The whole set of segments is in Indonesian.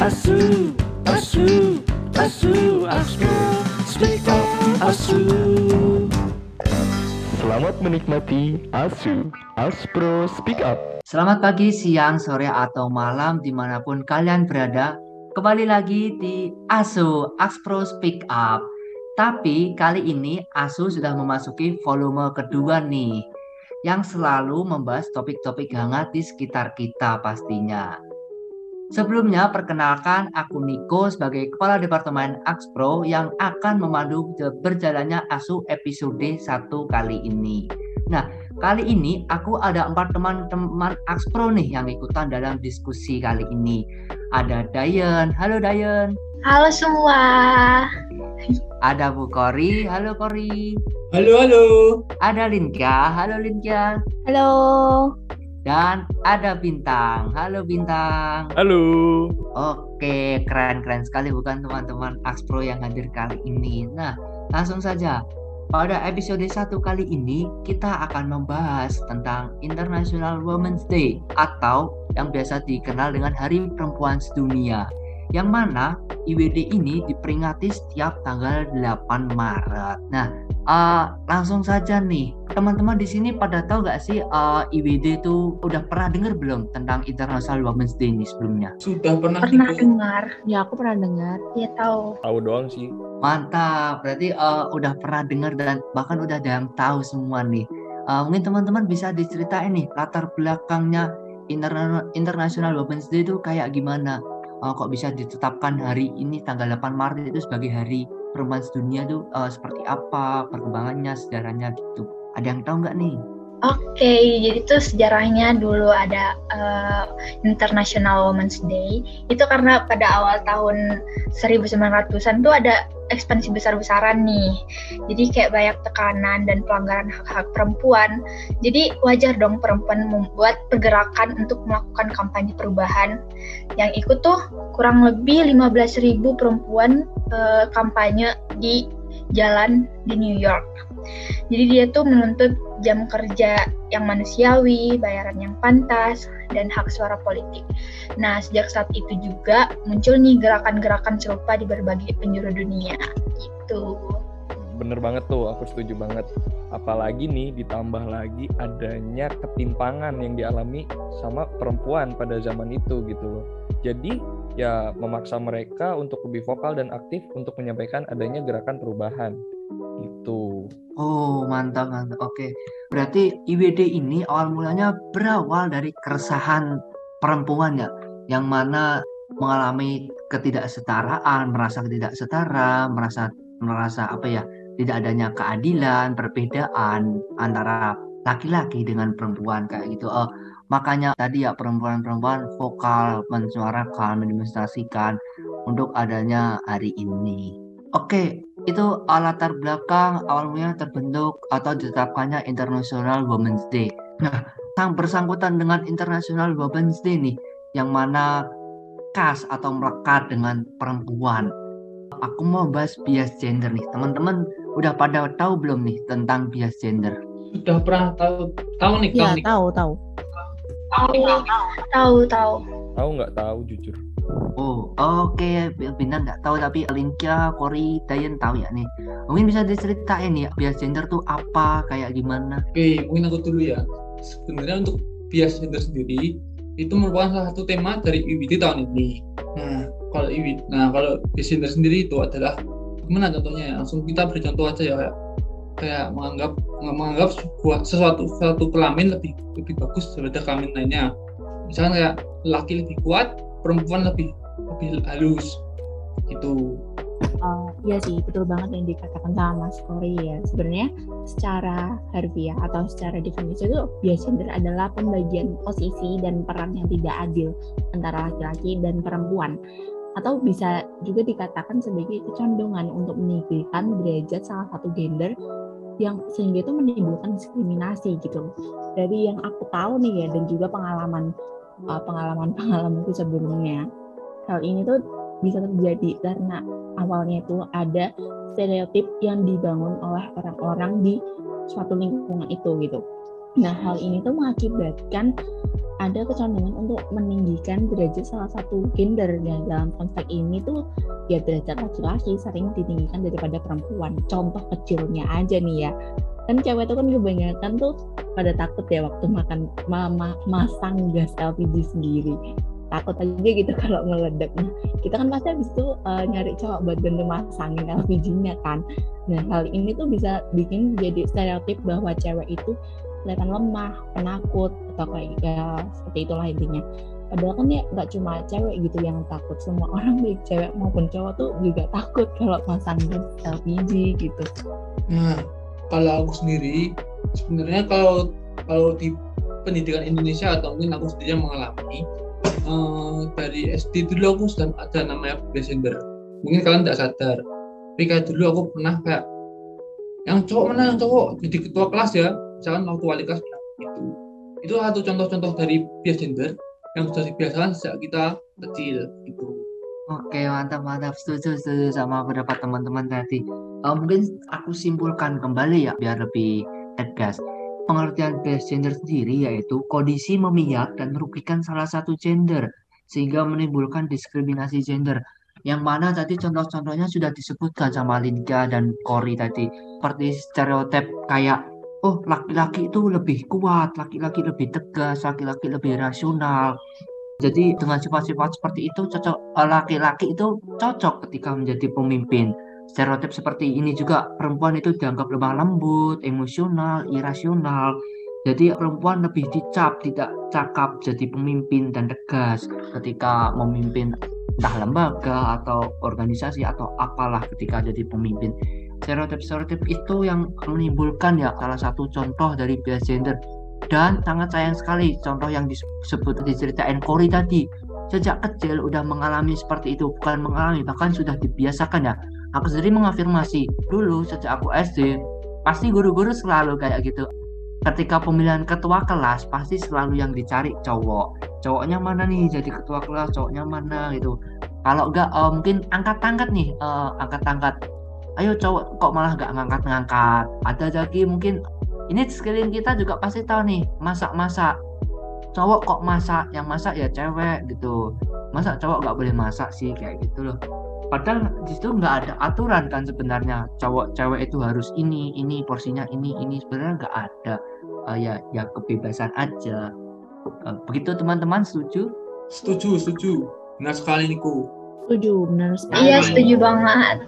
Asu, asu, asu, asu, speak up, asu. Selamat menikmati Asu, Aspro Speak Up. Selamat pagi, siang, sore, atau malam di mana pun kalian berada. Kembali lagi di ASU, Aspro Speak Up. Tapi kali ini ASU sudah memasuki volume kedua nih. Yang selalu membahas topik-topik hangat di sekitar kita pastinya. Sebelumnya, perkenalkan aku Niko sebagai Kepala Departemen Axpro yang akan memandu berjalannya ASU episode 1 kali ini. Nah, kali ini aku ada empat teman-teman Axpro nih yang ikutan dalam diskusi kali ini. Ada Dayan, halo Dayan. Halo semua. Ada Bu Kori, halo Kori. Halo, halo. Ada Linka, halo Linka. Halo. Dan ada Bintang. Halo Bintang. Halo. Oke, keren-keren sekali bukan teman-teman Axpro yang hadir kali ini. Nah, langsung saja. Pada episode 1 kali ini kita akan membahas tentang International Women's Day atau yang biasa dikenal dengan Hari Perempuan Sedunia. Yang mana IWD ini diperingati setiap tanggal 8 Maret. Nah, uh, langsung saja nih teman-teman di sini pada tahu gak sih uh, IWD itu udah pernah dengar belum tentang International Women's Day ini sebelumnya? Sudah pernah Pernah dengar? Ya aku pernah dengar. Ya tahu. Tahu doang sih. Mantap, berarti uh, udah pernah dengar dan bahkan udah ada yang tahu semua nih. Uh, mungkin teman-teman bisa diceritain nih latar belakangnya Interna- International Women's Day itu kayak gimana? Uh, kok bisa ditetapkan hari ini tanggal 8 Maret itu sebagai hari perempuan sedunia itu uh, seperti apa perkembangannya, sejarahnya gitu. Ada yang tahu nggak nih? Oke, jadi tuh sejarahnya dulu ada uh, International Women's Day. Itu karena pada awal tahun 1900-an tuh ada ekspansi besar-besaran nih. Jadi kayak banyak tekanan dan pelanggaran hak-hak perempuan. Jadi wajar dong perempuan membuat pergerakan untuk melakukan kampanye perubahan. Yang ikut tuh kurang lebih 15.000 perempuan uh, kampanye di jalan di New York. Jadi dia tuh menuntut jam kerja yang manusiawi, bayaran yang pantas, dan hak suara politik. Nah, sejak saat itu juga muncul nih gerakan-gerakan serupa di berbagai penjuru dunia. Gitu. Bener banget tuh, aku setuju banget. Apalagi nih ditambah lagi adanya ketimpangan yang dialami sama perempuan pada zaman itu gitu. Jadi ya memaksa mereka untuk lebih vokal dan aktif untuk menyampaikan adanya gerakan perubahan. Gitu. Oh, mantap, mantap. Oke. Berarti IWD ini awal mulanya berawal dari keresahan perempuan ya, yang mana mengalami ketidaksetaraan, merasa ketidaksetara, merasa merasa apa ya, tidak adanya keadilan, perbedaan antara laki-laki dengan perempuan kayak gitu. Oh, makanya tadi ya perempuan-perempuan vokal mensuarakan, mendemonstrasikan untuk adanya hari ini. Oke, itu latar belakang awalnya terbentuk atau ditetapkannya International Women's Day. Nah, sang bersangkutan dengan International Women's Day nih, yang mana khas atau melekat dengan perempuan. Aku mau bahas bias gender nih. Teman-teman udah pada tahu belum nih tentang bias gender? Sudah pernah tahu tahu nih Ya, tahu nih. tahu, tahu. Tahu, tahu. Tahu nggak tahu jujur. Oh, oke, Bintang nggak tahu tapi Linkia, Kori, Dayan tahu ya nih. Mungkin bisa diceritain ya bias gender tuh apa, kayak gimana? Oke, mungkin aku dulu ya. Sebenarnya untuk bias gender sendiri itu merupakan salah satu tema dari IWD tahun ini. Nah, kalau IWD, nah kalau bias gender sendiri itu adalah gimana contohnya ya? Langsung kita beri contoh aja ya kayak, menganggap menganggap sebuah sesuatu suatu kelamin lebih lebih bagus daripada kelamin lainnya. Misalkan kayak laki lebih kuat, perempuan lebih lebih halus gitu. Oh, iya sih, betul banget yang dikatakan sama Mas Kori ya. Sebenarnya secara harfiah atau secara definisi itu bias gender adalah pembagian posisi dan peran yang tidak adil antara laki-laki dan perempuan. Atau bisa juga dikatakan sebagai kecondongan untuk meninggikan derajat salah satu gender yang sehingga itu menimbulkan diskriminasi gitu. Dari yang aku tahu nih ya dan juga pengalaman uh, pengalaman-pengalamanku sebelumnya. Hal ini tuh bisa terjadi karena awalnya itu ada stereotip yang dibangun oleh orang-orang di suatu lingkungan itu gitu. Nah, hal ini tuh mengakibatkan ada kecenderungan untuk meninggikan derajat salah satu gender. Dan dalam konteks ini tuh ya derajat laki-laki sering ditinggikan daripada perempuan. Contoh kecilnya aja nih ya, kan cewek tuh kan kebanyakan tuh pada takut ya waktu makan mama masang gas LPG sendiri. Takut aja gitu kalau meledak nah kita kan pasti habis itu uh, nyari cowok buat bantu masangin LPG-nya kan. Nah hal ini tuh bisa bikin jadi stereotip bahwa cewek itu kelihatan lemah penakut atau kayak ya seperti itulah intinya. Padahal kan ya nggak cuma cewek gitu yang takut semua orang baik cewek maupun cowok tuh juga takut kalau masang gas LPG gitu. Nah kalau aku sendiri sebenarnya kalau kalau di pendidikan Indonesia atau mungkin aku sendiri yang mengalami uh, dari SD dulu aku sudah ada namanya gender mungkin kalian tidak sadar tapi kayak dulu aku pernah kayak yang cowok mana yang cowok? Jadi ketua kelas ya misalkan kelas itu. Itu satu contoh-contoh dari bias gender yang sudah dibiasakan sejak kita kecil gitu. Oke mantap mantap. Setuju setuju sama pendapat teman-teman tadi. Uh, mungkin aku simpulkan kembali ya biar lebih tegas. Pengertian bias gender sendiri yaitu kondisi memihak dan merugikan salah satu gender sehingga menimbulkan diskriminasi gender. Yang mana tadi contoh-contohnya sudah disebutkan sama Linda dan Cory tadi. Seperti stereotip kayak oh laki-laki itu lebih kuat, laki-laki lebih tegas, laki-laki lebih rasional. Jadi dengan sifat-sifat seperti itu cocok eh, laki-laki itu cocok ketika menjadi pemimpin stereotip seperti ini juga perempuan itu dianggap lemah lembut, emosional, irasional. Jadi perempuan lebih dicap, tidak cakap jadi pemimpin dan tegas ketika memimpin entah lembaga atau organisasi atau apalah ketika jadi pemimpin. Stereotip-stereotip itu yang menimbulkan ya salah satu contoh dari bias gender dan sangat sayang sekali contoh yang disebut diceritain Kori tadi. Sejak kecil udah mengalami seperti itu bukan mengalami bahkan sudah dibiasakan ya. Aku sendiri mengafirmasi dulu sejak aku SD pasti guru-guru selalu kayak gitu. Ketika pemilihan ketua kelas pasti selalu yang dicari cowok. Cowoknya mana nih? Jadi ketua kelas cowoknya mana? Gitu. Kalau enggak uh, mungkin angkat-angkat nih uh, angkat-angkat ayo cowok kok malah nggak ngangkat-ngangkat? Ada lagi mungkin ini sekeliling kita juga pasti tahu nih masak-masak. Cowok kok masak yang masak ya cewek gitu. Masa cowok nggak boleh masak sih kayak gitu loh. Padahal di situ nggak ada aturan kan sebenarnya cowok cewek itu harus ini ini porsinya ini ini. Sebenarnya nggak ada. Uh, ya ya kebebasan aja. Uh, begitu teman-teman setuju? Setuju setuju. Benar sekali niku. Setuju benar sekali. Iya setuju banget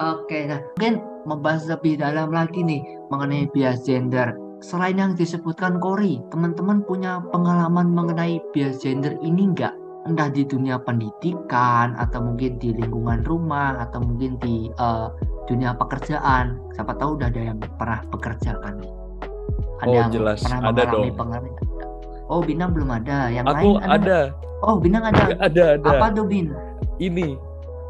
oke nah mungkin membahas lebih dalam lagi nih mengenai bias gender. Selain yang disebutkan Kori teman-teman punya pengalaman mengenai bias gender ini enggak entah di dunia pendidikan atau mungkin di lingkungan rumah atau mungkin di uh, dunia pekerjaan. Siapa tahu udah ada yang pernah bekerja kan ada oh, yang jelas. pernah ada mengalami pengalaman oh Binang belum ada. Yang aku lain ada. Oh Binang ada? Ada ada. Apa tuh Bin? Ini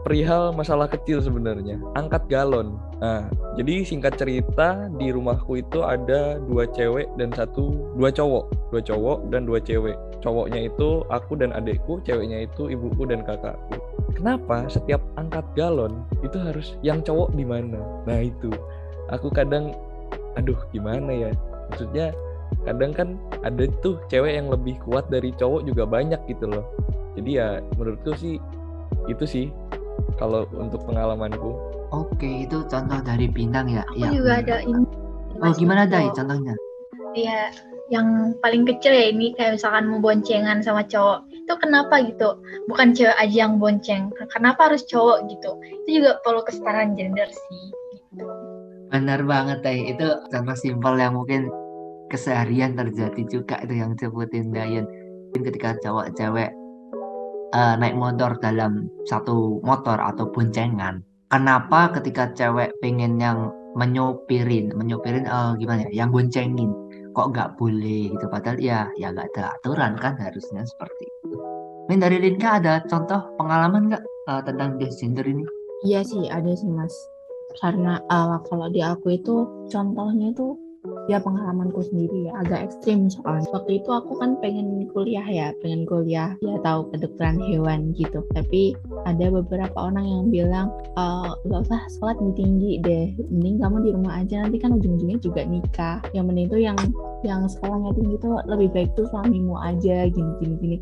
perihal masalah kecil sebenarnya. Angkat galon. Nah jadi singkat cerita di rumahku itu ada dua cewek dan satu dua cowok. Dua cowok dan dua cewek. Cowoknya itu aku dan adekku ceweknya itu ibuku dan kakakku. Kenapa setiap angkat galon itu harus yang cowok di mana? Nah itu. Aku kadang aduh gimana ya? Maksudnya kadang kan ada tuh cewek yang lebih kuat dari cowok juga banyak gitu loh. Jadi ya menurutku sih itu sih kalau untuk pengalamanku. Oke, itu contoh dari bintang ya. Aku ya. juga ada ini. Oh, gimana Dai contohnya? Iya, yang paling kecil ya ini kayak misalkan mau boncengan sama cowok. Itu kenapa gitu? Bukan cewek aja yang bonceng. Kenapa harus cowok gitu? Itu juga perlu kesetaraan gender sih. Gitu. Benar banget Dai. Itu contoh simpel yang mungkin keseharian terjadi juga itu yang sebutin Dayan. Ketika cowok cewek uh, naik motor dalam satu motor atau boncengan. Kenapa ketika cewek pengen yang menyopirin menyopirin uh, gimana ya yang boncengin kok nggak boleh gitu? Padahal ya ya nggak ada aturan kan harusnya seperti itu. Min dari Linka ada contoh pengalaman nggak uh, tentang gender ini? Iya sih ada sih mas. Karena uh, kalau di aku itu contohnya itu ya pengalamanku sendiri ya agak ekstrim soalnya. Waktu itu aku kan pengen kuliah ya pengen kuliah ya tahu kedokteran hewan gitu. Tapi ada beberapa orang yang bilang "Eh, nggak usah sholat di tinggi deh mending kamu di rumah aja nanti kan ujung-ujungnya juga nikah. Yang mending tuh yang yang sekolahnya tinggi tuh lebih baik tuh suamimu aja gini gini gini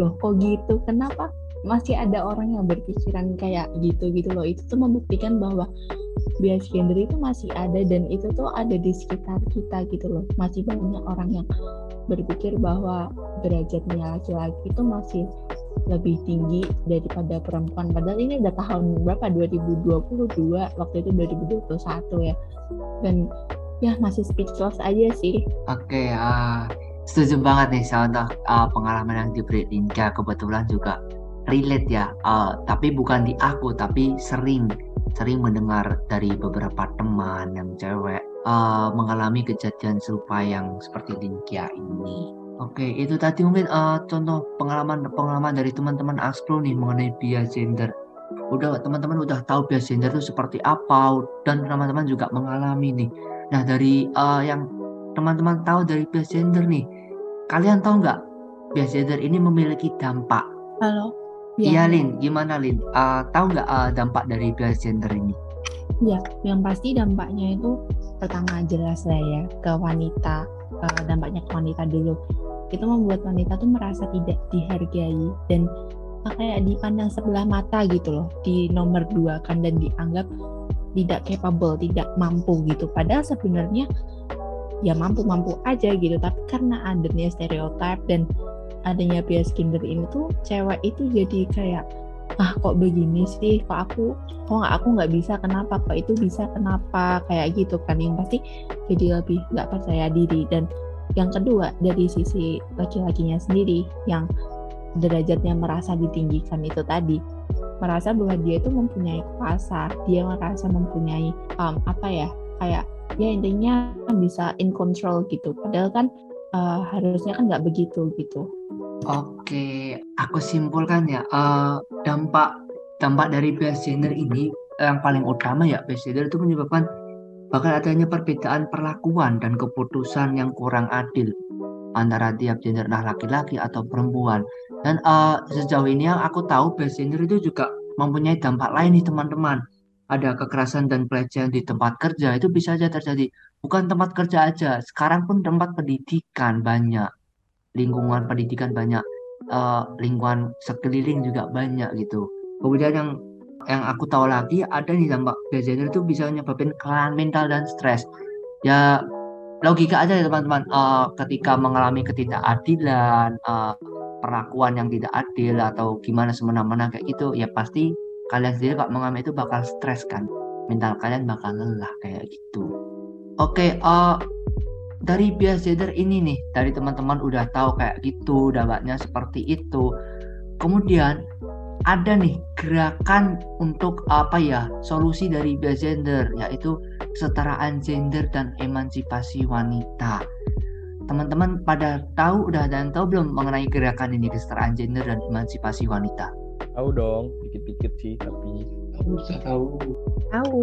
loh kok gitu? Kenapa masih ada orang yang berpikiran kayak gitu gitu loh. Itu tuh membuktikan bahwa bias gender itu masih ada dan itu tuh ada di sekitar kita gitu loh. Masih banyak orang yang berpikir bahwa derajatnya laki-laki itu masih lebih tinggi daripada perempuan. Padahal ini udah tahun berapa? 2022 waktu itu 2021 ya. Dan ya masih speechless aja sih. Oke, ah, setuju banget nih contoh ah, pengalaman yang diberi Linda kebetulan juga relate ya. Ah, tapi bukan di aku, tapi sering sering mendengar dari beberapa teman yang cewek ah, mengalami kejadian serupa yang seperti Linkia ini. Oke, itu tadi mungkin ah, contoh pengalaman-pengalaman dari teman-teman Aspro nih mengenai bias gender. Udah teman-teman udah tahu bias gender itu seperti apa dan teman-teman juga mengalami nih. Nah, dari eh, yang teman-teman tahu dari bias gender nih, kalian tahu nggak bias gender ini memiliki dampak? halo Iya, Lin, gimana Lin? Eh, tahu nggak eh, dampak dari bias gender ini? Ya, yang pasti dampaknya itu pertama jelas lah ya ke wanita, eh, dampaknya ke wanita dulu. Itu membuat wanita tuh merasa tidak dihargai dan eh, kayak dipandang sebelah mata gitu loh, di nomor dua kan dan dianggap tidak capable, tidak mampu gitu. Padahal sebenarnya ya mampu-mampu aja gitu, tapi karena adanya stereotip dan adanya bias gender ini tuh cewek itu jadi kayak ah kok begini sih? Kok aku kok nggak aku nggak bisa? Kenapa? Kok itu bisa? Kenapa? Kayak gitu kan. Yang pasti jadi lebih nggak percaya diri. Dan yang kedua dari sisi laki-lakinya sendiri yang derajatnya merasa ditinggikan itu tadi merasa bahwa dia itu mempunyai kuasa. Dia merasa mempunyai um, apa ya kayak ya intinya bisa in control gitu. Padahal kan uh, harusnya kan nggak begitu gitu Oke, aku simpulkan ya, eh, dampak dampak dari bias gender ini yang paling utama ya bias gender itu menyebabkan bakal adanya perbedaan perlakuan dan keputusan yang kurang adil antara tiap gender nah laki-laki atau perempuan. Dan eh, sejauh ini yang aku tahu bias gender itu juga mempunyai dampak lain nih teman-teman. Ada kekerasan dan pelecehan di tempat kerja itu bisa saja terjadi. Bukan tempat kerja aja, sekarang pun tempat pendidikan banyak lingkungan pendidikan banyak, eh, lingkungan sekeliling juga banyak gitu. Kemudian yang yang aku tahu lagi ada nih dampak gender itu bisa menyebabkan kelelahan mental dan stres. Ya logika aja ya teman-teman. Eh, ketika mengalami ketidakadilan, eh, perlakuan yang tidak adil atau gimana semena-mena kayak gitu, ya pasti kalian sendiri Pak mengalami itu bakal stres kan. Mental kalian bakal lelah kayak gitu. Oke, eh dari bias gender ini nih, dari teman-teman udah tahu kayak gitu, dampaknya seperti itu. Kemudian ada nih gerakan untuk apa ya solusi dari bias gender yaitu kesetaraan gender dan emansipasi wanita. Teman-teman pada tahu udah ada yang tahu belum mengenai gerakan ini kesetaraan gender dan emansipasi wanita? Tahu dong, dikit-dikit sih tapi Tahu, tahu. tahu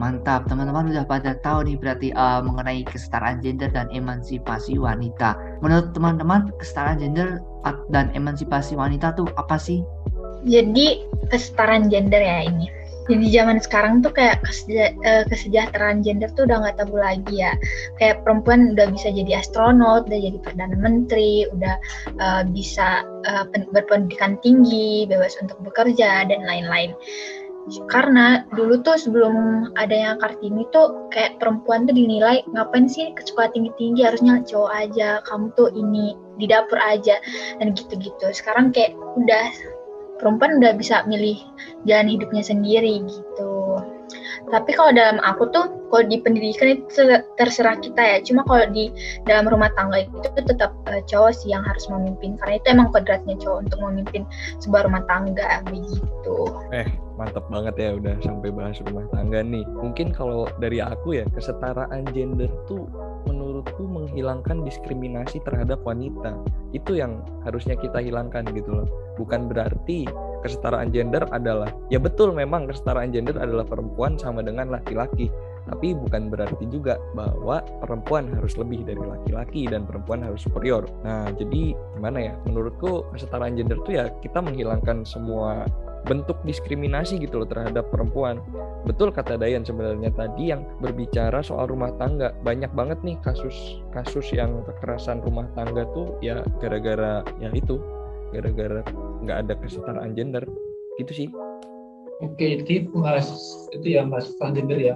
Mantap, teman-teman udah pada tahu nih berarti eh, mengenai kesetaraan gender dan emansipasi wanita. Menurut teman-teman, kesetaraan gender dan emansipasi wanita tuh apa sih? Jadi kesetaraan gender ya ini. Jadi zaman sekarang tuh kayak keseja- eh, kesejahteraan gender tuh udah nggak tabu lagi ya. Kayak perempuan udah bisa jadi astronot, udah jadi perdana menteri, udah eh, bisa pen- berpendidikan tinggi, bebas untuk bekerja dan lain-lain. Karena dulu tuh sebelum adanya Kartini tuh kayak perempuan tuh dinilai ngapain sih ke sekolah tinggi-tinggi harusnya cowok aja, kamu tuh ini di dapur aja dan gitu-gitu. Sekarang kayak udah perempuan udah bisa milih jalan hidupnya sendiri gitu. Tapi kalau dalam aku tuh, kalau di pendidikan itu ter- terserah kita ya. Cuma kalau di dalam rumah tangga itu tetap eh, cowok sih yang harus memimpin. Karena itu emang kodratnya cowok untuk memimpin sebuah rumah tangga begitu. eh mantep banget ya udah sampai bahas rumah tangga nih. Mungkin kalau dari aku ya kesetaraan gender tuh menurutku menghilangkan diskriminasi terhadap wanita. Itu yang harusnya kita hilangkan gitu loh. Bukan berarti kesetaraan gender adalah ya betul memang kesetaraan gender adalah perempuan sama dengan laki-laki. tapi bukan berarti juga bahwa perempuan harus lebih dari laki-laki dan perempuan harus superior. Nah, jadi gimana ya? Menurutku kesetaraan gender tuh ya kita menghilangkan semua bentuk diskriminasi gitu loh terhadap perempuan. Betul kata Dayan sebenarnya tadi yang berbicara soal rumah tangga. Banyak banget nih kasus-kasus yang kekerasan rumah tangga tuh ya gara-gara ya itu, gara-gara nggak ada kesetaraan gender. Gitu sih. Oke, jadi bahas itu ya bahas tentang gender ya.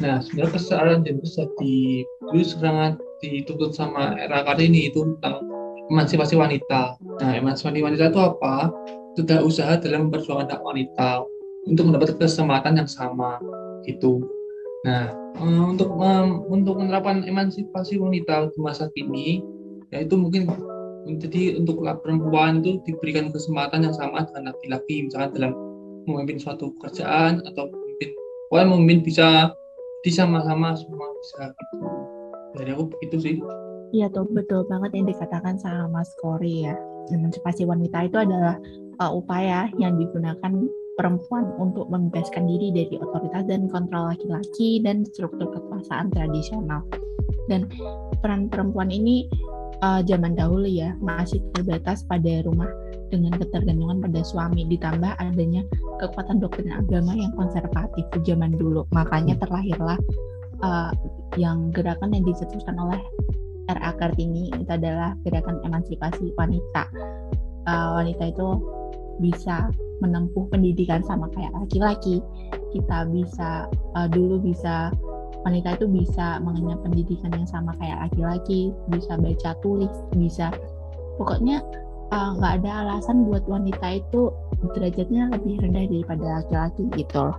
Nah, sebenarnya kesetaraan gender di dulu sangat dituntut sama era Kartini itu tentang emansipasi wanita. Nah, emansipasi wanita itu apa? Sudah usaha dalam memperjuangkan hak wanita untuk mendapat kesempatan yang sama itu. Nah, eh, untuk untuk menerapkan emansipasi wanita di masa kini, yaitu mungkin jadi untuk perempuan itu diberikan kesempatan yang sama dengan laki-laki, misalkan dalam memimpin suatu pekerjaan atau memimpin pokoknya memimpin bisa di sama-sama semua bisa gitu. Dari aku begitu sih. Iya tuh betul banget yang dikatakan sama Mas Kori ya emansipasi wanita itu adalah uh, upaya yang digunakan perempuan untuk membebaskan diri dari otoritas dan kontrol laki-laki dan struktur kekuasaan tradisional dan peran perempuan ini uh, zaman dahulu ya masih terbatas pada rumah dengan ketergantungan pada suami ditambah adanya kekuatan doktrin agama yang konservatif di zaman dulu makanya hmm. terlahirlah uh, yang gerakan yang dicetuskan oleh RA Kartini itu adalah gerakan emansipasi wanita. Uh, wanita itu bisa menempuh pendidikan sama kayak laki-laki. Kita bisa uh, dulu bisa wanita itu bisa mengenyam pendidikan yang sama kayak laki-laki bisa baca tulis bisa pokoknya Eh, nggak uh, ada alasan buat wanita itu derajatnya lebih rendah daripada laki-laki gitu.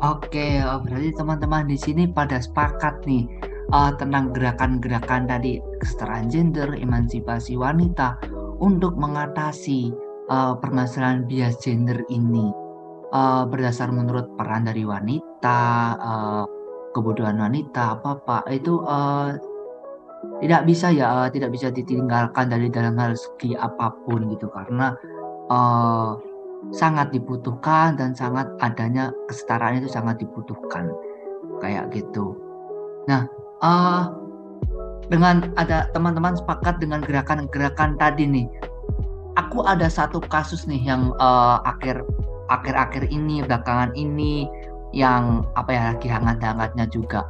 Oke, oh, berarti teman-teman di sini pada sepakat nih uh, tentang gerakan-gerakan tadi kesetaraan gender, emansipasi wanita untuk mengatasi uh, permasalahan bias gender ini. Uh, berdasar menurut peran dari wanita, uh, kebutuhan wanita apa apa itu uh, tidak bisa ya uh, tidak bisa ditinggalkan dari dalam hal segi apa pun gitu. Karena uh, sangat dibutuhkan dan sangat adanya kesetaraan itu sangat dibutuhkan. Kayak gitu. Nah, uh, dengan ada teman-teman sepakat dengan gerakan-gerakan tadi nih, aku ada satu kasus nih yang uh, akhir akhir-akhir ini belakangan ini yang apa ya lagi hangat-hangatnya juga.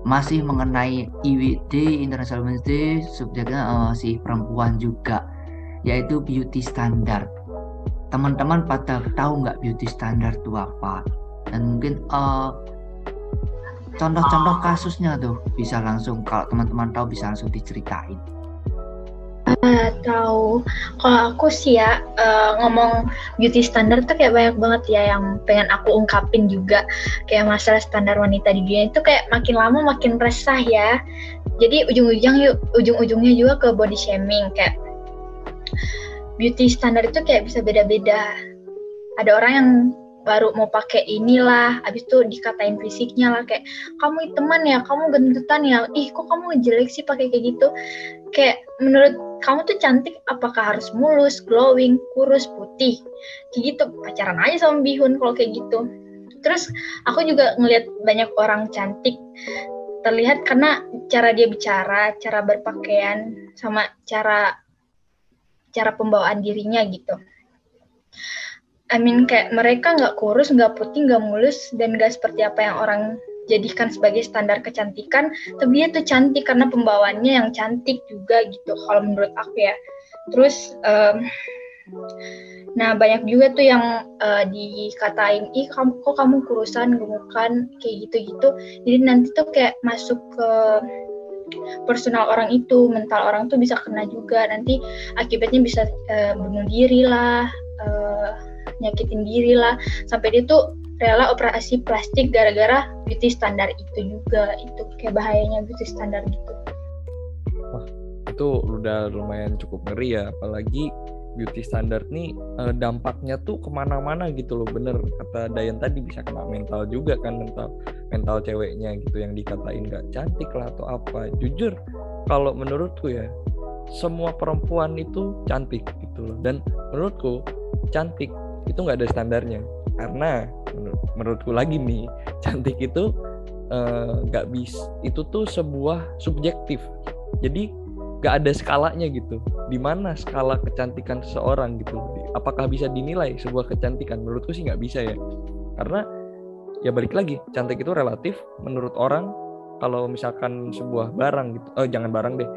Masih mengenai IWD International Women's Day subjeknya uh, si perempuan juga yaitu beauty standard. Teman-teman pada tahu nggak beauty standard itu apa? Dan mungkin uh, contoh-contoh kasusnya tuh bisa langsung kalau teman-teman tahu bisa langsung diceritain Uh, tahu. Kalau aku sih ya uh, ngomong beauty standard tuh kayak banyak banget ya yang pengen aku ungkapin juga. Kayak masalah standar wanita di dunia itu kayak makin lama makin resah ya. Jadi ujung-ujung yuk ujung-ujungnya juga ke body shaming kayak beauty standard itu kayak bisa beda-beda. Ada orang yang baru mau pakai inilah habis itu dikatain fisiknya lah kayak kamu teman ya kamu gendutan ya ih kok kamu jelek sih pakai kayak gitu? Kayak menurut kamu tuh cantik apakah harus mulus glowing kurus putih? Kayak gitu pacaran aja sama bihun kalau kayak gitu. Terus aku juga ngelihat banyak orang cantik terlihat karena cara dia bicara cara berpakaian sama cara cara pembawaan dirinya gitu I mean kayak mereka nggak kurus, nggak putih, nggak mulus, dan nggak seperti apa yang orang jadikan sebagai standar kecantikan, tapi dia tuh cantik karena pembawaannya yang cantik juga gitu, kalau menurut aku ya. Terus, um, nah banyak juga tuh yang uh, dikatain, ih kamu kok kamu kurusan, gemukan, kayak gitu-gitu. Jadi nanti tuh kayak masuk ke personal orang itu, mental orang tuh bisa kena juga. Nanti akibatnya bisa uh, bunuh diri lah. Uh, nyakitin diri lah. Sampai dia tuh rela operasi plastik gara-gara beauty standar itu juga. Itu kayak bahayanya beauty standar gitu. Wah itu udah lumayan cukup ngeri ya. Apalagi beauty standard nih eh, dampaknya tuh ke mana-mana gitu loh. Bener kata Dayan tadi bisa kena mental juga kan mental mental ceweknya gitu yang dikatain gak cantik lah atau apa. Jujur kalau menurutku ya semua perempuan itu cantik gitu loh. Dan menurutku cantik itu nggak ada standarnya. Karena menur menurutku lagi nih cantik itu eh, nggak bisa itu tuh sebuah subjektif. Jadi nggak ada skalanya gitu. Di mana skala kecantikan seseorang gitu? Apakah bisa dinilai sebuah kecantikan? Menurutku sih nggak bisa ya. Karena ya balik lagi cantik itu relatif menurut orang. Kalau misalkan sebuah barang gitu oh jangan barang deh.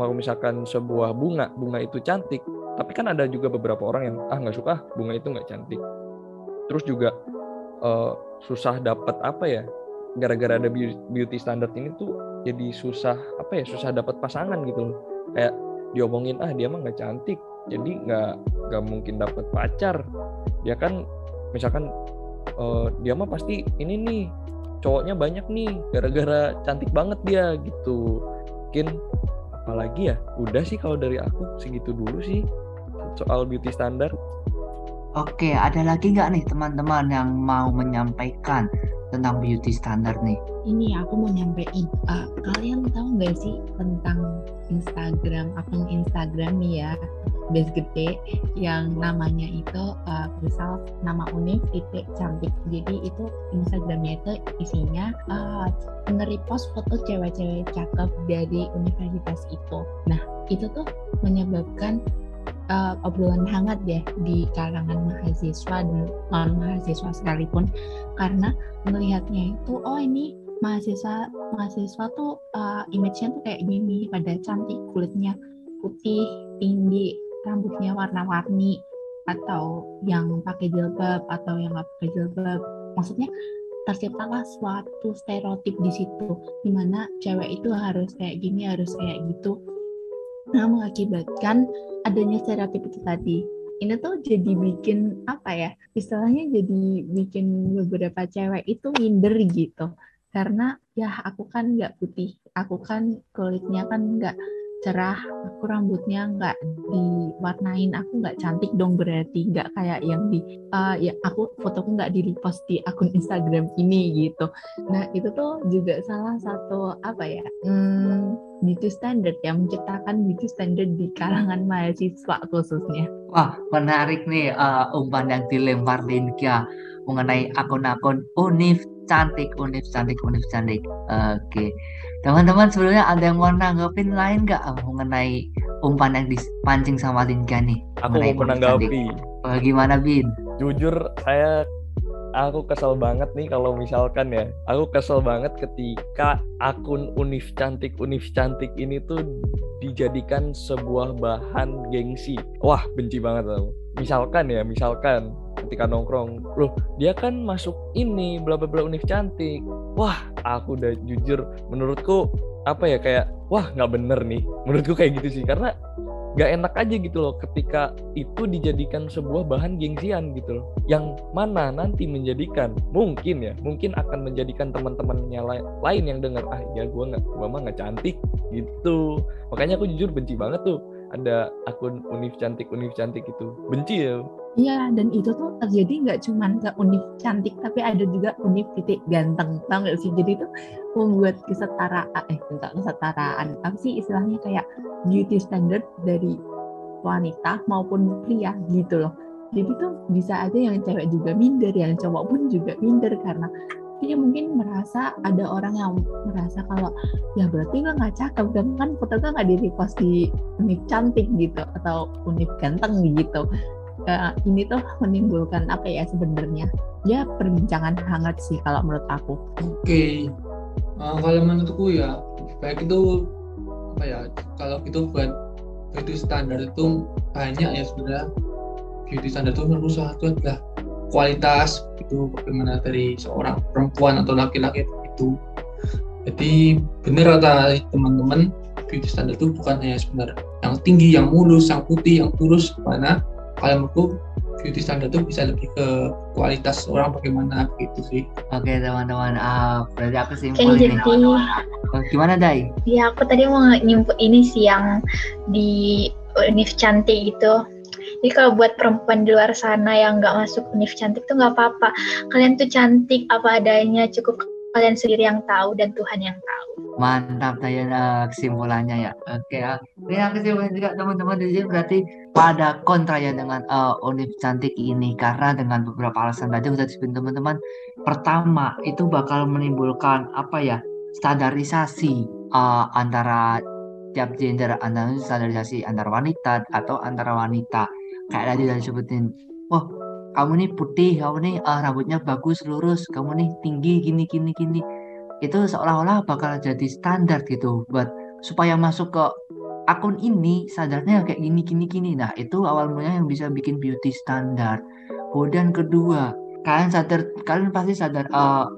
Mau misalkan sebuah bunga bunga itu cantik tapi kan ada juga beberapa orang yang ah nggak suka bunga itu nggak cantik. Terus juga eh, susah dapat apa ya gara-gara ada beau- beauty standard ini tuh jadi susah apa ya susah dapat pasangan gitu loh. Kayak diomongin ah dia mah nggak cantik jadi nggak nggak mungkin dapat pacar. Dia kan misalkan eh, dia mah pasti ini nih cowoknya banyak nih gara-gara cantik banget dia gitu. Mungkin apalagi ya udah sih kalau dari aku segitu dulu sih soal beauty standar Oke, ada lagi nggak nih teman-teman yang mau menyampaikan tentang beauty standard nih? Ini aku mau nyampein. eh, kalian tahu nggak sih tentang Instagram, akun Instagram nih ya, base gede yang namanya itu eh, misal nama univ titik cantik. Jadi itu Instagramnya itu isinya eh, nge-repost foto cewek-cewek cakep dari universitas itu. Nah itu tuh menyebabkan eh, obrolan hangat ya di kalangan mahasiswa dan non mahasiswa sekalipun. Karena melihatnya itu oh ini mahasiswa mahasiswa tuh uh, image-nya tuh kayak gini pada cantik kulitnya putih tinggi rambutnya warna-warni atau yang pakai jilbab atau yang nggak pakai jilbab. Maksudnya terciptalah suatu stereotip di situ di mana cewek itu harus kayak gini harus kayak gitu nah mengakibatkan adanya stereotip itu tadi. Ini tuh jadi bikin apa ya istilahnya jadi bikin beberapa cewek itu minder gitu. Karena ya aku kan nggak putih aku kan kulitnya kan nggak cerah aku rambutnya nggak diwarnain aku nggak cantik dong berarti nggak kayak yang di eh, ya aku fotoku nggak di repost di akun Instagram ini gitu. Nah itu tuh juga salah satu apa ya hmm, beauty standard yang menciptakan beauty standard di kalangan mahasiswa khususnya. Wah, menarik nih eh, umpan yang dilempar Linka mengenai akun-akun univ cantik, univ cantik, univ cantik. Oke, teman-teman sebelumnya ada yang mau nanggepin lain nggak mengenai umpan yang dipancing sama Linka nih? aku mau menanggapi Eh, gimana Bin? jujur saya aku kesel banget nih kalau misalkan ya aku kesel banget ketika akun univ cantik univ cantik ini tuh dijadikan sebuah bahan gengsi wah benci banget aku misalkan ya misalkan ketika nongkrong loh dia kan masuk ini bla bla bla univ cantik. Wah aku udah jujur menurutku apa ya kayak wah nggak bener nih. Menurutku kayak gitu sih karena nggak enak aja gitu loh ketika itu dijadikan sebuah bahan gengsian gitu loh. Yang mana nanti menjadikan? Mungkin ya mungkin akan menjadikan teman-temannya lai- lain yang dengar ah ya gue nggak gue mah nggak cantik gitu. Makanya aku jujur benci banget tuh ada akun univ cantik univ cantik itu benci ya Iya, dan itu tuh terjadi nggak cuma ke univ cantik, tapi ada juga univ titik ganteng, tau nggak sih? Jadi itu membuat kesetaraan, eh enggak kesetaraan, apa sih istilahnya kayak beauty standard dari wanita maupun pria gitu loh. Jadi tuh bisa aja yang cewek juga minder, yang cowok pun juga minder karena dia mungkin merasa ada orang yang merasa kalau ya berarti gue nggak cakep dan kan foto gue nggak di repost di cantik gitu atau univ ganteng gitu Eh, ini tuh menimbulkan apa ya sebenarnya? Ya perbincangan hangat sih kalau menurut aku. Oke, Eh, kalau menurutku ya baik itu apa ya kalau itu buat beauty standar itu banyak ya sebenarnya. Beauty standar itu menurut satu adalah kualitas itu bagaimana dari seorang perempuan atau laki-laki itu. Jadi benar kata teman-teman beauty standar itu bukan hanya sebenarnya yang tinggi yang mulus yang putih yang kurus mana kalau menurutku beauty standar itu bisa lebih ke kualitas orang bagaimana gitu sih Oke teman-teman, ah berarti aku Oke, simpul jadi. Oh, Gimana Dai? ya aku tadi mau nyimpul ini sih yang di univ cantik itu. Jadi kalau buat perempuan di luar sana yang nggak masuk univ cantik tuh nggak apa-apa. Kalian tuh cantik apa adanya, cukup kalian sendiri yang tahu dan Tuhan yang tahu. Mantap Dayan eh, kesimpulannya ya. Oke, ah. ini yang kesimpulan juga teman-teman di sini berarti pada kontra ya dengan uh, cantik ini. Karena dengan beberapa alasan tadi udah disebut teman-teman pertama itu bakal menimbulkan apa ya standarisasi uh, antara tiap gender antara standarisasi antar wanita atau antara wanita. Kayak tadi udah disebutin wah kamu nih putih kamu nih uh, rambutnya bagus lurus kamu nih tinggi gini gini gini. Itu seolah-olah bakal jadi standar gitu buat supaya masuk ke akun ini standarnya kayak gini gini gini. Nah itu awal mulanya yang bisa bikin beauty standar. Kemudian kedua kalian sadar kalian pasti sadar uh,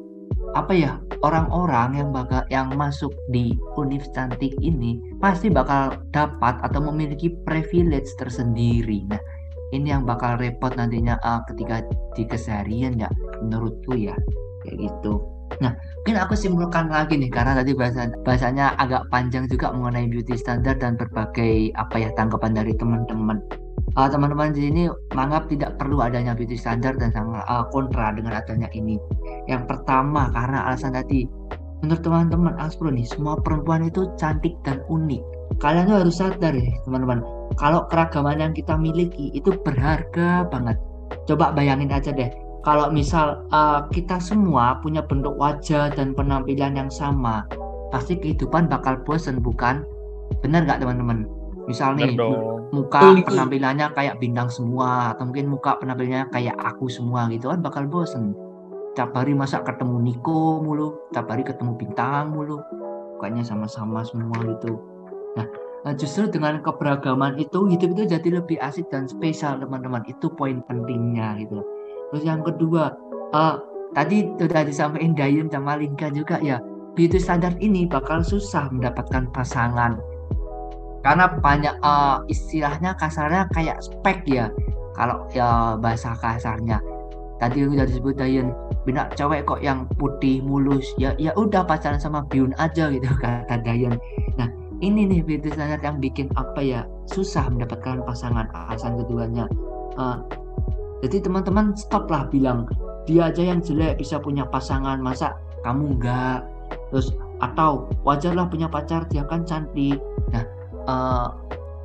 apa ya orang-orang yang bakal yang masuk di univ cantik ini pasti bakal dapat atau memiliki privilege tersendiri. Nah ini yang bakal repot nantinya uh, ketika di keseharian ya menurutku ya. Kayak gitu nah mungkin aku simpulkan lagi nih karena tadi bahasa bahasanya agak panjang juga mengenai beauty standard dan berbagai apa ya tanggapan dari teman-teman uh, teman-teman di sini menganggap tidak perlu adanya beauty standard dan sangat uh, kontra dengan adanya ini. Yang pertama karena alasan tadi menurut teman-teman Aspro nih semua perempuan itu cantik dan unik. Kalian tuh harus sadar ya teman-teman kalau keragaman yang kita miliki itu berharga banget. Coba bayangin aja deh kalau misal uh, kita semua punya bentuk wajah dan penampilan yang sama, pasti kehidupan bakal bosen bukan? Benar nggak teman-teman? Misal nih muka penampilannya kayak bintang semua atau mungkin muka penampilannya kayak aku semua gitu kan bakal bosen. Tiap hari masa ketemu Niko mulu, tiap hari ketemu bintang mulu, mukanya sama-sama semua gitu. Nah, justru dengan keberagaman itu hidup itu jadi lebih asik dan spesial teman-teman. Itu poin pentingnya gitu Terus yang kedua, uh, tadi sudah disampaikan Dayem sama Lingka juga ya, beauty standard ini bakal susah mendapatkan pasangan. Karena banyak uh, istilahnya kasarnya kayak spek ya, kalau ya bahasa kasarnya. Tadi udah disebut Dayen, bina cewek kok yang putih mulus, ya ya udah pacaran sama Biun aja gitu kata Dayen. Nah ini nih beauty standard yang bikin apa ya susah mendapatkan pasangan. Alasan keduanya, uh, jadi teman-teman stoplah bilang dia aja yang jelek bisa punya pasangan masa kamu enggak? Terus atau wajarlah punya pacar dia kan cantik. Nah uh,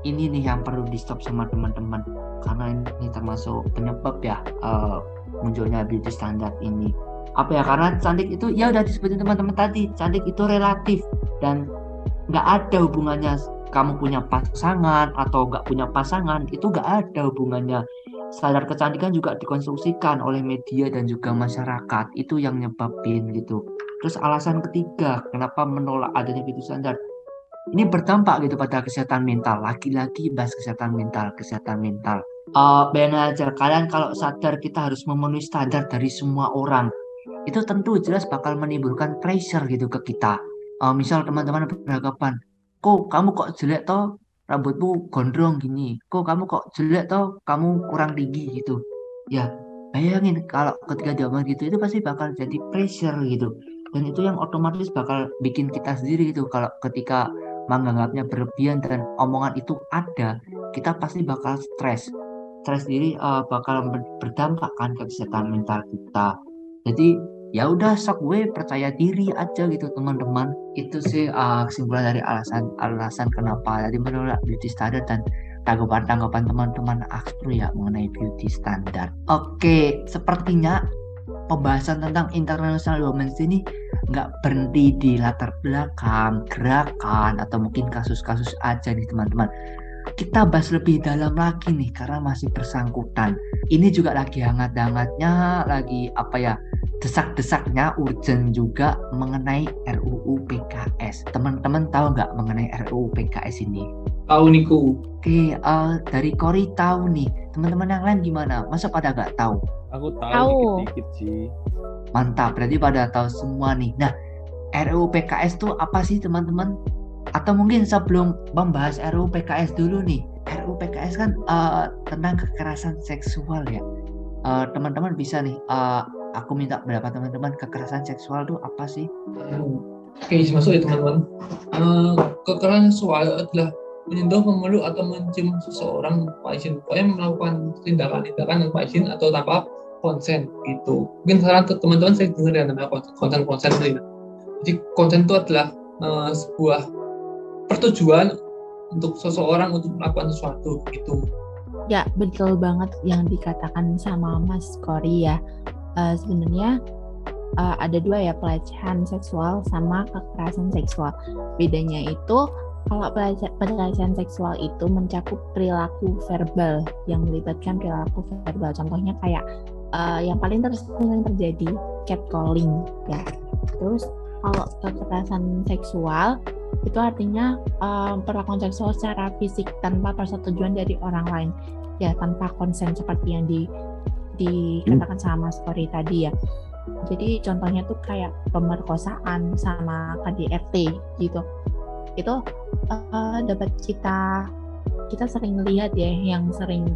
ini nih yang perlu di stop sama teman-teman karena ini termasuk penyebab ya uh, munculnya beauty standar ini. Apa ya karena cantik itu ya udah disebutin teman-teman tadi cantik itu relatif dan nggak ada hubungannya. Kamu punya pasangan atau nggak punya pasangan itu nggak ada hubungannya standar kecantikan juga dikonstruksikan oleh media dan juga masyarakat. Itu yang nyebabin gitu. Terus alasan ketiga kenapa menolak adanya beauty standar? Ini berdampak gitu pada kesehatan mental. Laki-laki bahas kesehatan mental kesehatan mental. Uh, bayangin aja kalian kalau sadar kita harus memenuhi standar dari semua orang itu tentu jelas bakal menimbulkan pressure gitu ke kita. Uh, misal teman-teman beranggapan kok kamu kok jelek toh rambutmu gondrong gini. Kok kamu kok jelek toh? Kamu kurang tinggi gitu. Ya bayangin kalau ketika diomong gitu itu pasti bakal jadi pressure gitu. Dan itu yang otomatis bakal bikin kita sendiri gitu. Kalau ketika menganggapnya berlebihan dan omongan itu ada kita pasti bakal stres. Stres diri uh, bakal berdampak kan ke kesehatan mental kita. Jadi ya udah sok gue percaya diri aja gitu teman-teman itu sih uh, kesimpulan dari alasan alasan kenapa tadi menolak beauty standard dan tanggapan-tanggapan teman-teman Astro ya mengenai beauty standard. Oke, sepertinya pembahasan tentang International Women's ini nggak berhenti di latar belakang gerakan atau mungkin kasus-kasus aja nih teman-teman. Kita bahas lebih dalam lagi nih karena masih bersangkutan. Ini juga lagi hangat-hangatnya, lagi apa ya? Desak-desaknya urgent juga mengenai RUU PKS. Teman-teman tahu nggak mengenai RUU PKS ini? Tahu Niku. Oke, uh, dari Kori tahu nih. Teman-teman yang lain gimana? Masa pada nggak tahu? Aku tahu, Tahu. dikit-dikit sih. Mantap, berarti pada tahu semua nih. Nah, RUU PKS itu apa sih teman-teman? Atau mungkin sebelum membahas RUU PKS dulu nih. RUU PKS kan uh, tentang kekerasan seksual ya. Uh, teman-teman bisa nih uh, aku minta pendapat teman-teman kekerasan seksual itu apa sih? Oke, masuk ya teman-teman. Uh, kekerasan seksual adalah menyentuh, memeluk atau mencium seseorang tanpa izin, pokoknya melakukan tindakan-tindakan tanpa izin atau tanpa konsen gitu. Mungkin saran ke teman-teman saya dengar ya namanya konsen konsen ini. Jadi konsen itu adalah uh, sebuah pertujuan untuk seseorang untuk melakukan sesuatu gitu. Ya, betul banget yang dikatakan sama Mas Kori ya. Eh, sebenarnya eh, ada dua ya pelecehan seksual sama kekerasan seksual. Bedanya itu kalau pelece- pelecehan seksual itu mencakup perilaku verbal yang melibatkan perilaku verbal. Contohnya kayak eh, yang paling ter- sering terjadi catcalling ya. Terus kalau kekerasan seksual itu artinya eh, perlakuan seksual secara fisik tanpa persetujuan dari orang lain ya tanpa konsen seperti yang di dikatakan sama Kori tadi ya. Jadi contohnya tuh kayak pemerkosaan sama KDRT gitu. Itu eh, dapat kita kita sering lihat ya yang sering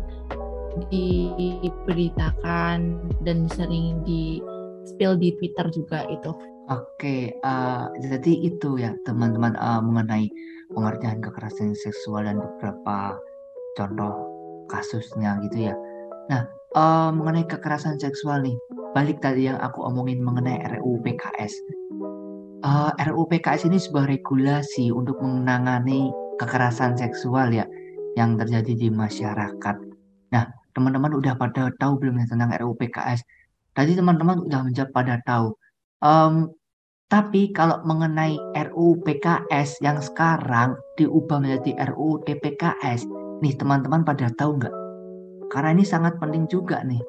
diberitakan dan sering di spill di Twitter juga itu. Oke, eh, jadi itu ya teman-teman eh, mengenai pengertian kekerasan seksual dan beberapa contoh kasusnya gitu ya. Nah, eh, mengenai kekerasan seksual nih, balik tadi yang aku omongin mengenai RUU PKS. Eh, RUU PKS ini sebuah regulasi untuk menangani kekerasan seksual ya yang terjadi di masyarakat. Nah, teman-teman udah pada tahu belum ya tentang RUU PKS? Tadi teman-teman udah menjawab pada tahu. Em, tapi kalau mengenai RUU PKS yang sekarang diubah menjadi RUU TPKS, nih teman-teman pada tahu nggak? Karena ini sangat penting juga nih.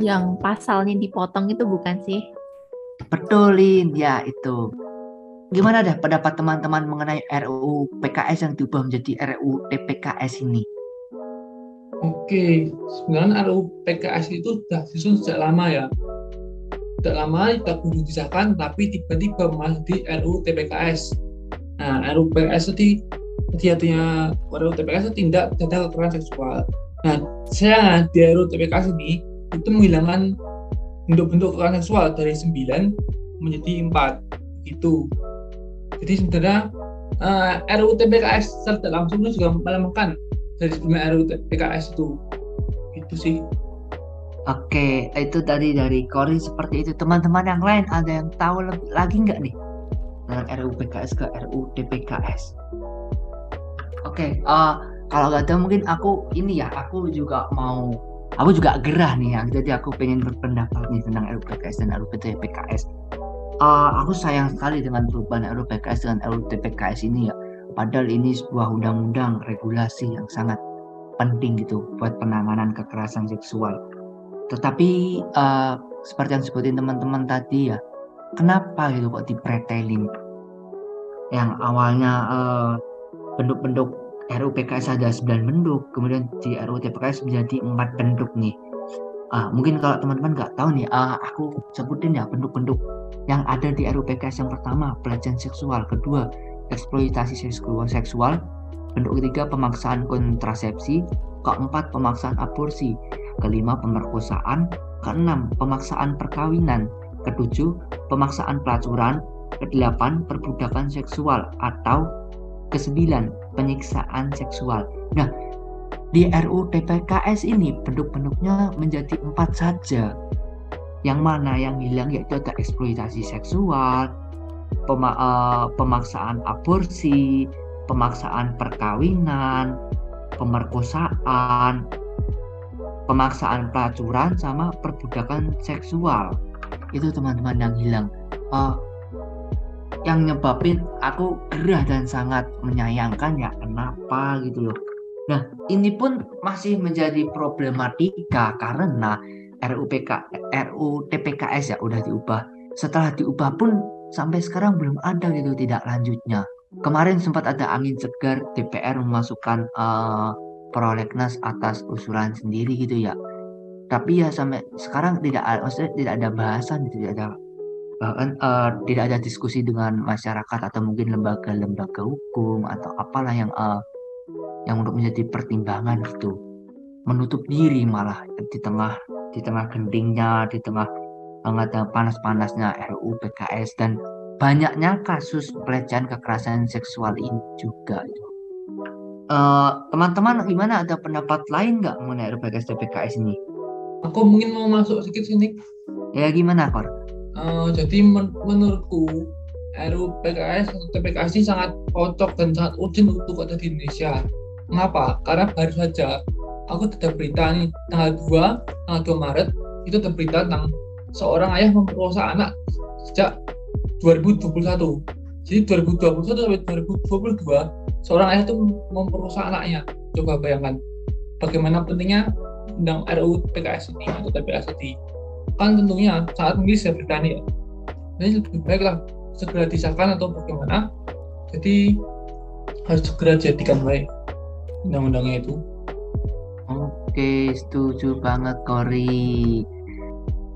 yang pasalnya dipotong itu bukan sih Betulin ya itu. Gimana dah pendapat teman-teman mengenai RUU PKS yang diubah menjadi RUU TPKS ini? Oke, sebenarnya RUU PKS itu sudah disusun sejak lama ya. Sejak lama tidak kunjung disahkan, tapi tiba-tiba masuk di RUU TPKS. Nah, RUU PKS itu sejatinya RUU TPKS itu tindak pidana kekerasan seksual. Nah, saya di RUU TPKS ini itu menghilangkan bentuk-bentuk kekerasan seksual dari 9 menjadi 4 gitu. Jadi sebenarnya eh, RUU TPKS secara langsung itu juga melemahkan dari sebelumnya RUU PKS itu itu sih Oke, itu tadi dari Kori seperti itu. Teman-teman yang lain ada yang tahu lebih lagi nggak nih tentang RUU PKS ke RUU TPKS? Oke, eh, kalau nggak tahu mungkin aku ini ya, aku juga mau, aku juga gerah nih ya. Jadi aku pengen berpendapat nih tentang RUU PKS dan RUU TPKS. Eh, aku sayang sekali dengan perubahan RUU PKS dengan RUU TPKS ini ya. Padahal ini sebuah undang-undang regulasi yang sangat penting gitu buat penanganan kekerasan seksual. Tetapi eh, seperti yang disebutin teman-teman tadi ya, kenapa gitu kok dipretelin? Yang awalnya eh, bentuk-bentuk RUU PKS ada 9 bentuk, kemudian di RUU TPKS menjadi empat bentuk nih. Ah, mungkin kalau teman-teman nggak tahu nih, ah, aku sebutin ya bentuk-bentuk yang ada di RUU PKS yang pertama pelecehan seksual, kedua eksploitasi seksual, seksual. Bentuk ketiga pemaksaan kontrasepsi, keempat pemaksaan aborsi, kelima pemerkosaan, keenam pemaksaan perkawinan, ketujuh pemaksaan pelacuran, kedelapan perbudakan seksual atau kesembilan penyiksaan seksual. Nah, di RUU TPKS ini bentuk-bentuknya menjadi empat saja. Yang mana yang hilang yaitu ada eksploitasi seksual, pema- eh, pemaksaan aborsi, pemaksaan perkawinan, pemerkosaan, pemaksaan pelacuran sama perbudakan seksual. Itu teman-teman yang hilang. Eh, yang nyebabin aku gerah dan sangat menyayangkan ya kenapa gitu loh. Nah, ini pun masih menjadi problematika karena RUU PK, RUU TPKS ya udah diubah. Setelah diubah pun sampai sekarang belum ada gitu tidak lanjutnya. Kemarin sempat ada angin segar DPR memasukkan eh, prolegnas atas usulan sendiri gitu ya. Tapi ya sampai sekarang tidak maksudnya tidak ada bahasan, tidak ada bahkan eh, tidak ada diskusi dengan masyarakat atau mungkin lembaga-lembaga hukum atau apalah yang eh, yang untuk menjadi pertimbangan gitu menutup diri malah di tengah di tengah gentingnya di tengah hangat dan panas-panasnya RUU PKS dan banyaknya kasus pelecehan kekerasan seksual ini juga gitu. Eh, teman-teman gimana ada pendapat lain nggak mengenai RUU PKS dan PKS ini aku mungkin mau masuk sedikit sini ya gimana Kor? Eh, jadi men- menurutku RUU PKS atau TPKS ini sangat cocok dan sangat urgent untuk ada di Indonesia. Mengapa? Karena baru saja aku ada berita nih tanggal 2 tanggal 2 Maret itu ada berita tentang seorang ayah memperkosa anak sejak 2021 jadi 2021 sampai 2022 seorang ayah itu memperkosa anaknya coba bayangkan bagaimana pentingnya undang RUU PKS ini atau TPS ini kan tentunya sangat mungkin saya bertani ya jadi lebih baiklah segera disahkan atau bagaimana jadi harus segera jadikan baik undang-undangnya itu Oke, setuju banget Kori.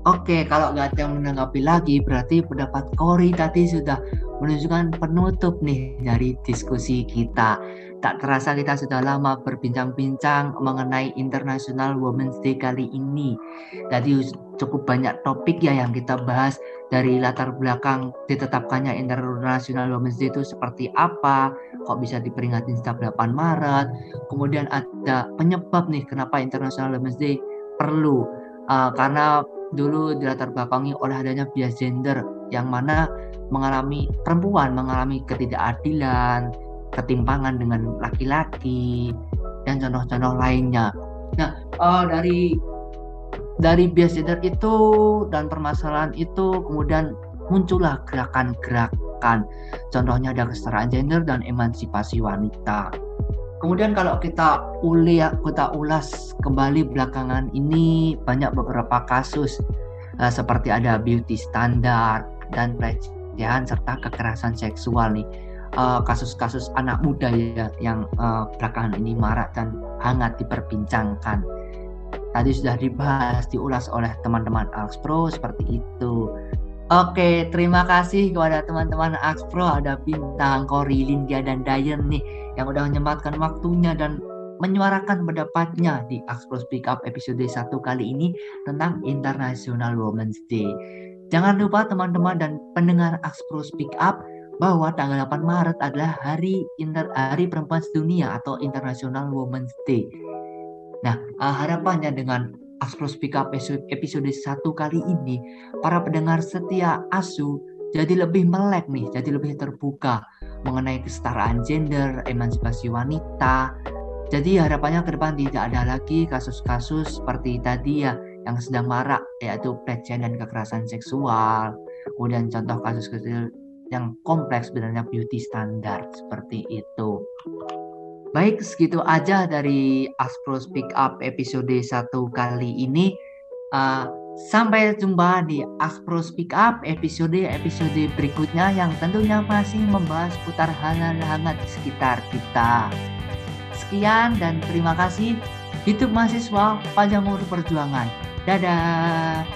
Oke, kalau nggak ada yang menanggapi lagi, berarti pendapat Kori tadi sudah menunjukkan penutup nih dari diskusi kita. Tak terasa kita sudah lama berbincang-bincang mengenai International Women's Day kali ini. Tadi cukup banyak topik ya yang kita bahas dari latar belakang ditetapkannya International Women's Day itu seperti apa, kok bisa diperingati setiap 8 Maret. Kemudian ada penyebab nih kenapa International Women's Day perlu. Uh, karena dulu dilatar belakangi oleh adanya bias gender yang mana mengalami perempuan mengalami ketidakadilan, ketimpangan dengan laki-laki dan contoh-contoh lainnya. Nah, uh, dari dari bias gender itu dan permasalahan itu kemudian muncullah gerakan-gerakan. Contohnya ada kesetaraan gender dan emansipasi wanita. Kemudian kalau kita uli kita ulas kembali belakangan ini banyak beberapa kasus uh, seperti ada beauty standar dan pelecehan serta kekerasan seksual nih Eh, kasus-kasus uh, anak muda ya yang uh, belakangan ini marak dan hangat diperbincangkan. Tadi sudah dibahas, diulas oleh teman-teman Axpro seperti itu. Oke, terima kasih kepada teman-teman Axpro ada bintang Kori, Lindia dan Dayan nih yang udah menyempatkan waktunya dan menyuarakan pendapatnya di Axpro Speak Up episode 1 kali ini tentang International Women's Day. Jangan lupa teman-teman dan pendengar Axpro Speak Up bahwa tanggal 8 Maret adalah hari inter hari perempuan sedunia atau International Women's Day. Nah, uh, harapannya dengan Aspro Speak Up episode, 1 kali ini, para pendengar setia ASU jadi lebih melek nih, jadi lebih terbuka mengenai kesetaraan gender, emansipasi wanita. Jadi harapannya ke depan tidak ada lagi kasus-kasus seperti tadi ya yang sedang marak yaitu pelecehan dan kekerasan seksual. Kemudian contoh kasus kecil yang kompleks sebenarnya beauty standar seperti itu. Baik, segitu aja dari Aspro Speak Up episode 1 kali ini. Uh, sampai jumpa di Aspro Speak Up episode-episode berikutnya yang tentunya masih membahas putar hal-hal hangat di sekitar kita. Sekian dan terima kasih. Hidup mahasiswa, panjang umur perjuangan. Dadah.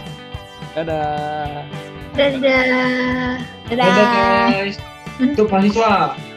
Dadah. Dadah. Dadah. Dadah guys. Untuk mahasiswa.